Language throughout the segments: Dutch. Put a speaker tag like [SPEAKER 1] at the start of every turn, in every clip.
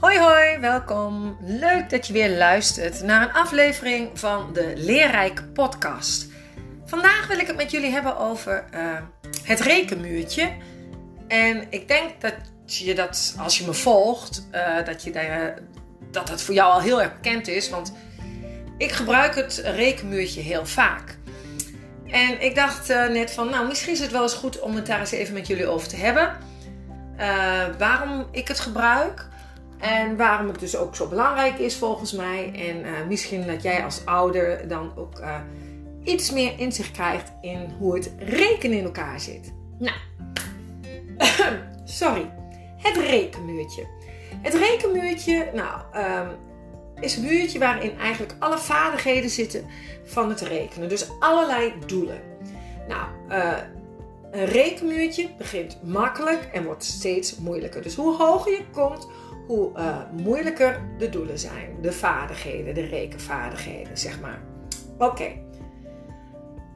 [SPEAKER 1] Hoi hoi, welkom. Leuk dat je weer luistert naar een aflevering van de Leerrijk podcast. Vandaag wil ik het met jullie hebben over uh, het rekenmuurtje. En ik denk dat je dat, als je me volgt, uh, dat, je daar, dat het voor jou al heel erg bekend is. Want ik gebruik het rekenmuurtje heel vaak. En ik dacht net van, nou misschien is het wel eens goed om het daar eens even met jullie over te hebben. waarom ik het gebruik. En waarom het dus ook zo belangrijk is volgens mij. En uh, misschien dat jij als ouder dan ook uh, iets meer inzicht krijgt in hoe het rekenen in elkaar zit. Nou, sorry. Het rekenmuurtje. Het rekenmuurtje, nou, um, is een muurtje waarin eigenlijk alle vaardigheden zitten van het rekenen. Dus allerlei doelen. Nou, uh, een rekenmuurtje begint makkelijk en wordt steeds moeilijker. Dus hoe hoger je komt, hoe uh, moeilijker de doelen zijn. De vaardigheden, de rekenvaardigheden, zeg maar. Oké.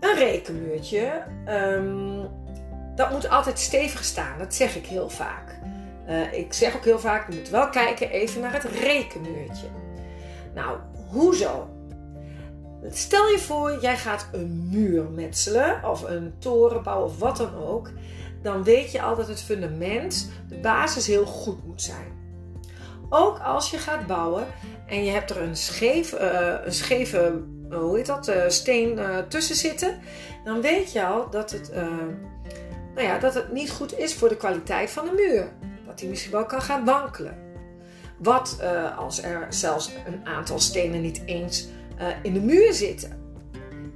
[SPEAKER 1] Een rekenmuurtje, um, dat moet altijd stevig staan. Dat zeg ik heel vaak. Uh, ik zeg ook heel vaak, je moet wel kijken even naar het rekenmuurtje. Nou, hoezo? Stel je voor, jij gaat een muur metselen of een toren bouwen of wat dan ook. Dan weet je al dat het fundament, de basis heel goed moet zijn. Ook als je gaat bouwen en je hebt er een, scheef, uh, een scheve uh, hoe heet dat, uh, steen tussen zitten, dan weet je al dat het, nou ja, dat het niet goed is voor de kwaliteit van de muur. Dat die misschien wel kan gaan wankelen. Wat als er zelfs een aantal stenen niet eens in de muur zitten?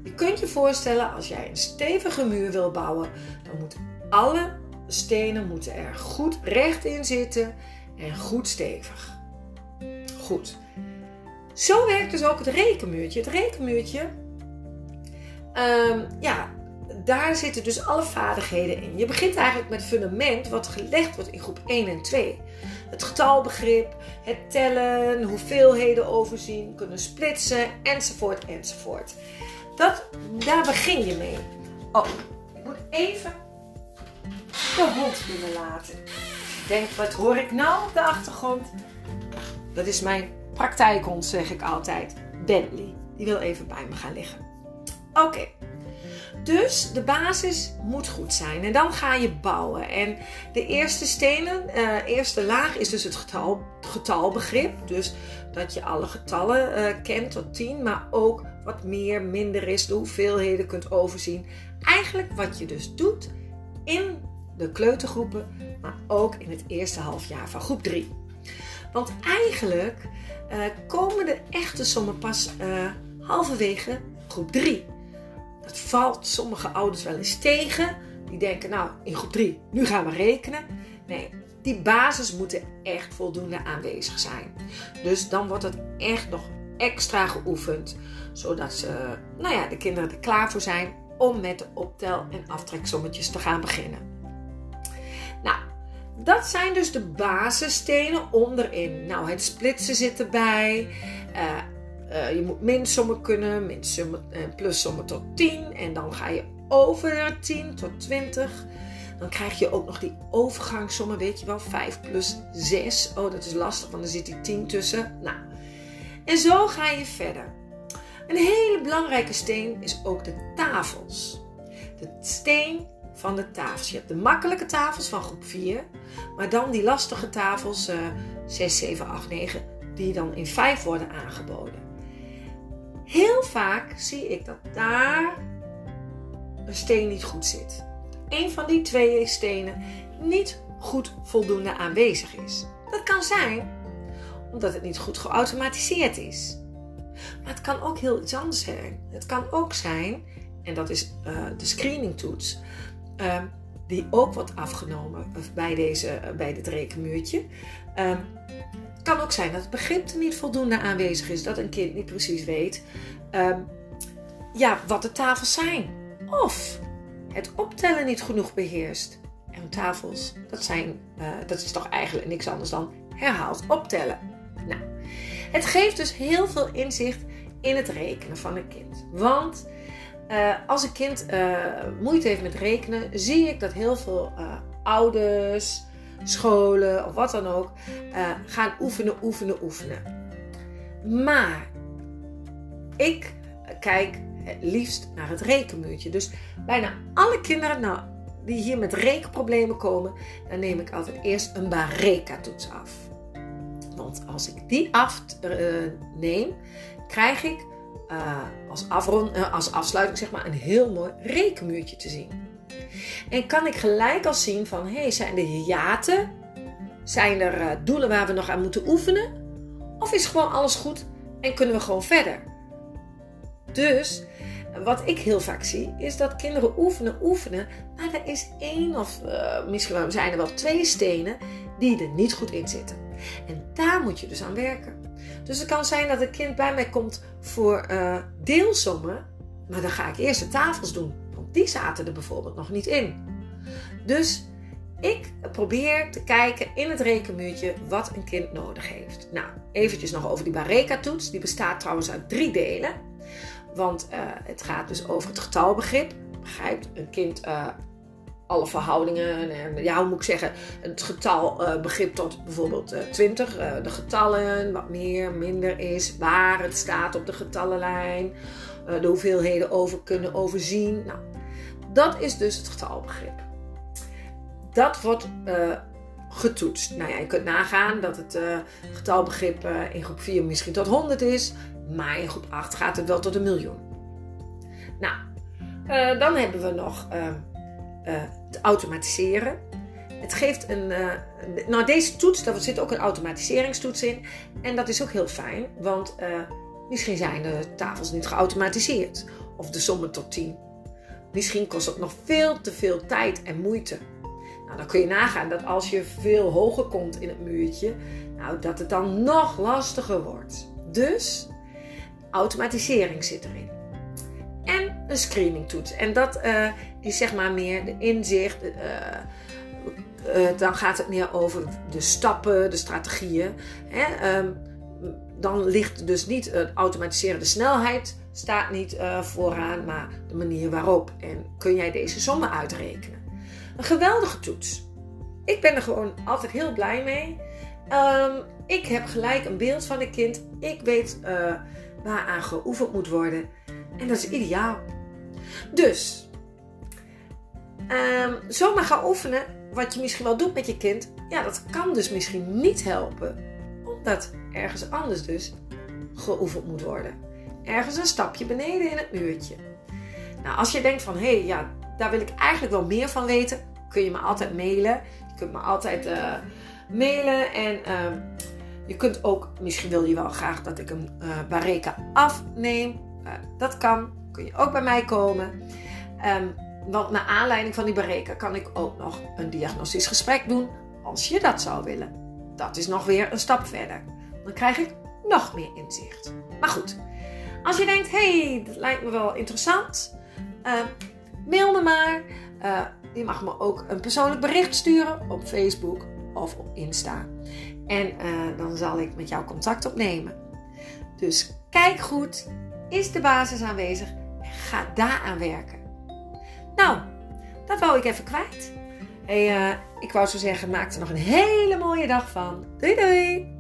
[SPEAKER 1] Je kunt je voorstellen, als jij een stevige muur wil bouwen, dan moeten alle stenen moeten er goed recht in zitten en goed stevig. Goed. Zo werkt dus ook het rekenmuurtje. Het rekenmuurtje, um, ja, daar zitten dus alle vaardigheden in. Je begint eigenlijk met het fundament wat gelegd wordt in groep 1 en 2. Het getalbegrip, het tellen, hoeveelheden overzien, kunnen splitsen, enzovoort, enzovoort. Dat, daar begin je mee. Oh, ik moet even de hond binnenlaten. Denk, wat hoor ik nou op de achtergrond? Dat is mijn praktijkhond, zeg ik altijd. Bentley. Die wil even bij me gaan liggen. Oké. Dus de basis moet goed zijn. En dan ga je bouwen. En de eerste stenen, uh, eerste laag is dus het getal, getalbegrip. Dus dat je alle getallen uh, kent tot 10, maar ook wat meer, minder is, de hoeveelheden kunt overzien. Eigenlijk wat je dus doet in de kleutergroepen, maar ook in het eerste halfjaar van groep 3. Want eigenlijk uh, komen de echte sommen pas uh, halverwege groep 3. Dat valt sommige ouders wel eens tegen. Die denken, nou, in groep 3, nu gaan we rekenen. Nee, die basis moet echt voldoende aanwezig zijn. Dus dan wordt het echt nog extra geoefend. Zodat ze, nou ja, de kinderen er klaar voor zijn om met de optel- en aftreksommetjes te gaan beginnen. Nou, dat zijn dus de basisstenen onderin. Nou, het splitsen zit erbij. Uh, uh, je moet minsommen kunnen, minsommen en uh, plussommen tot 10. En dan ga je over naar 10 tot 20. Dan krijg je ook nog die overgangssommen, weet je wel, 5 plus 6. Oh, dat is lastig, want er zit die 10 tussen. Nou, en zo ga je verder. Een hele belangrijke steen is ook de tafels. De steen van de tafels. Je hebt de makkelijke tafels van groep 4, maar dan die lastige tafels uh, 6, 7, 8, 9, die dan in 5 worden aangeboden. Heel vaak zie ik dat daar een steen niet goed zit. Een van die twee stenen niet goed voldoende aanwezig is. Dat kan zijn omdat het niet goed geautomatiseerd is. Maar het kan ook heel iets anders zijn. Het kan ook zijn, en dat is uh, de screeningtoets, um, die ook wordt afgenomen bij, deze, bij dit rekenmuurtje. Het kan ook zijn dat het begrip er niet voldoende aanwezig is, dat een kind niet precies weet um, ja, wat de tafels zijn. Of het optellen niet genoeg beheerst. En tafels, dat, zijn, uh, dat is toch eigenlijk niks anders dan herhaald optellen. Nou, het geeft dus heel veel inzicht in het rekenen van een kind. Want uh, als een kind uh, moeite heeft met rekenen, zie ik dat heel veel uh, ouders scholen of wat dan ook, gaan oefenen, oefenen, oefenen. Maar ik kijk het liefst naar het rekenmuurtje. Dus bijna alle kinderen nou, die hier met rekenproblemen komen, dan neem ik altijd eerst een Bareka-toets af. Want als ik die afneem, krijg ik uh, als, afrond, uh, als afsluiting zeg maar, een heel mooi rekenmuurtje te zien. En kan ik gelijk al zien van, hey, zijn er hiaten? Zijn er uh, doelen waar we nog aan moeten oefenen? Of is gewoon alles goed en kunnen we gewoon verder? Dus wat ik heel vaak zie, is dat kinderen oefenen, oefenen, maar er is één of misschien zijn er wel twee stenen die er niet goed in zitten. En daar moet je dus aan werken. Dus het kan zijn dat een kind bij mij komt voor uh, deelsommen, maar dan ga ik eerst de tafels doen, want die zaten er bijvoorbeeld nog niet in. Dus ik probeer te kijken in het rekenmuurtje wat een kind nodig heeft. Nou, eventjes nog over die Bareka-toets. Die bestaat trouwens uit drie delen. Want uh, het gaat dus over het getalbegrip. Begrijpt een kind uh, alle verhoudingen en ja, hoe moet ik zeggen, het getalbegrip uh, tot bijvoorbeeld 20. de getallen, wat meer, minder is, waar het staat op de getallenlijn, de hoeveelheden over kunnen overzien. Nou, dat is dus het getalbegrip. Dat wordt getoetst. Nou ja, je kunt nagaan dat het getalbegrip in groep 4 misschien tot 100 is. Maar in groep 8 gaat het wel tot een miljoen. Nou, uh, dan hebben we nog uh, uh, het automatiseren. Het geeft een. nou, deze toets, daar zit ook een automatiseringstoets in. En dat is ook heel fijn, want misschien zijn de tafels niet geautomatiseerd. Of de sommen tot 10. Misschien kost het nog veel te veel tijd en moeite. Nou, dan kun je nagaan dat als je veel hoger komt in het muurtje, nou, dat het dan nog lastiger wordt. Dus automatisering zit erin. En een screeningtoets. En dat uh, is zeg maar meer de inzicht. Uh, uh, dan gaat het meer over de stappen, de strategieën. Hè? Um, dan ligt dus niet het automatiseren, de snelheid staat niet vooraan, maar de manier waarop. En kun jij deze sommen uitrekenen? Een geweldige toets. Ik ben er gewoon altijd heel blij mee. Um, ik heb gelijk een beeld van een kind. Ik weet waaraan geoefend moet worden. En dat is ideaal. Dus, um, zomaar gaan oefenen, wat je misschien wel doet met je kind, ja, dat kan dus misschien niet helpen. Omdat ergens anders dus geoefend moet worden. Ergens een stapje beneden in het muurtje. Nou, als je denkt van, hé, hey, ja, daar wil ik eigenlijk wel meer van weten, kun je me altijd mailen. Je kunt me altijd uh, mailen en... Uh, je kunt ook, misschien wil je wel graag dat ik een uh, Bareka afneem. Uh, dat kan, kun je ook bij mij komen. Um, want naar aanleiding van die Bareka kan ik ook nog een diagnostisch gesprek doen. Als je dat zou willen. Dat is nog weer een stap verder. Dan krijg ik nog meer inzicht. Maar goed, als je denkt, hey, dat lijkt me wel interessant. Uh, mail me maar. je mag me ook een persoonlijk bericht sturen op Facebook of op Insta. En uh, dan zal ik met jou contact opnemen. Dus kijk goed, is de basis aanwezig? Ga daaraan werken. Nou, dat wou ik even kwijt. Hey, uh, ik wou zo zeggen, maak er nog een hele mooie dag van. Doei doei!